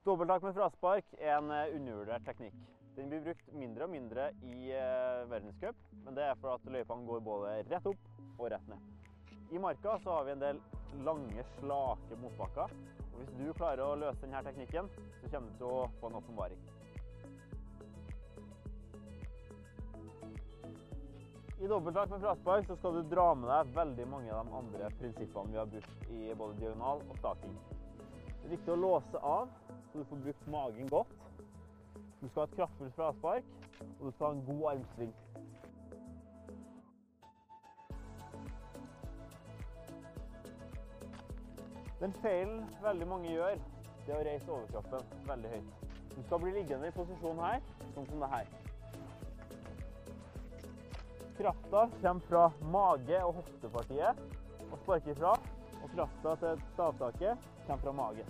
Dobbelttak med fraspark er en eh, undervurdert teknikk. Den blir brukt mindre og mindre i eh, verdenscup, men det er for at løypene går både rett opp og rett ned. I marka så har vi en del lange, slake motbakker. Og hvis du klarer å løse denne teknikken, så kommer du til å få en åpenbaring. I dobbelttak med fraspark så skal du dra med deg veldig mange av de andre prinsippene vi har brukt i både diagonal og staking. Det er viktig å låse av, så du får brukt magen godt. Du skal ha et kraftfullt fraspark, og du skal ha en god armsving. Den feilen veldig mange gjør, det er å reise overkroppen veldig høyt. Du skal bli liggende i posisjon her, sånn som det her. Krafta kommer fra mage- og hoftepartiet og sparker fra, og krafta til stavtaket kommer fra magen.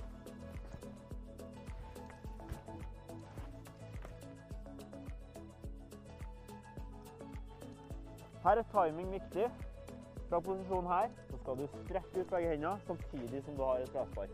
Her er timing viktig. Fra posisjonen her så skal du strekke ut begge hendene samtidig som du har et fraspark.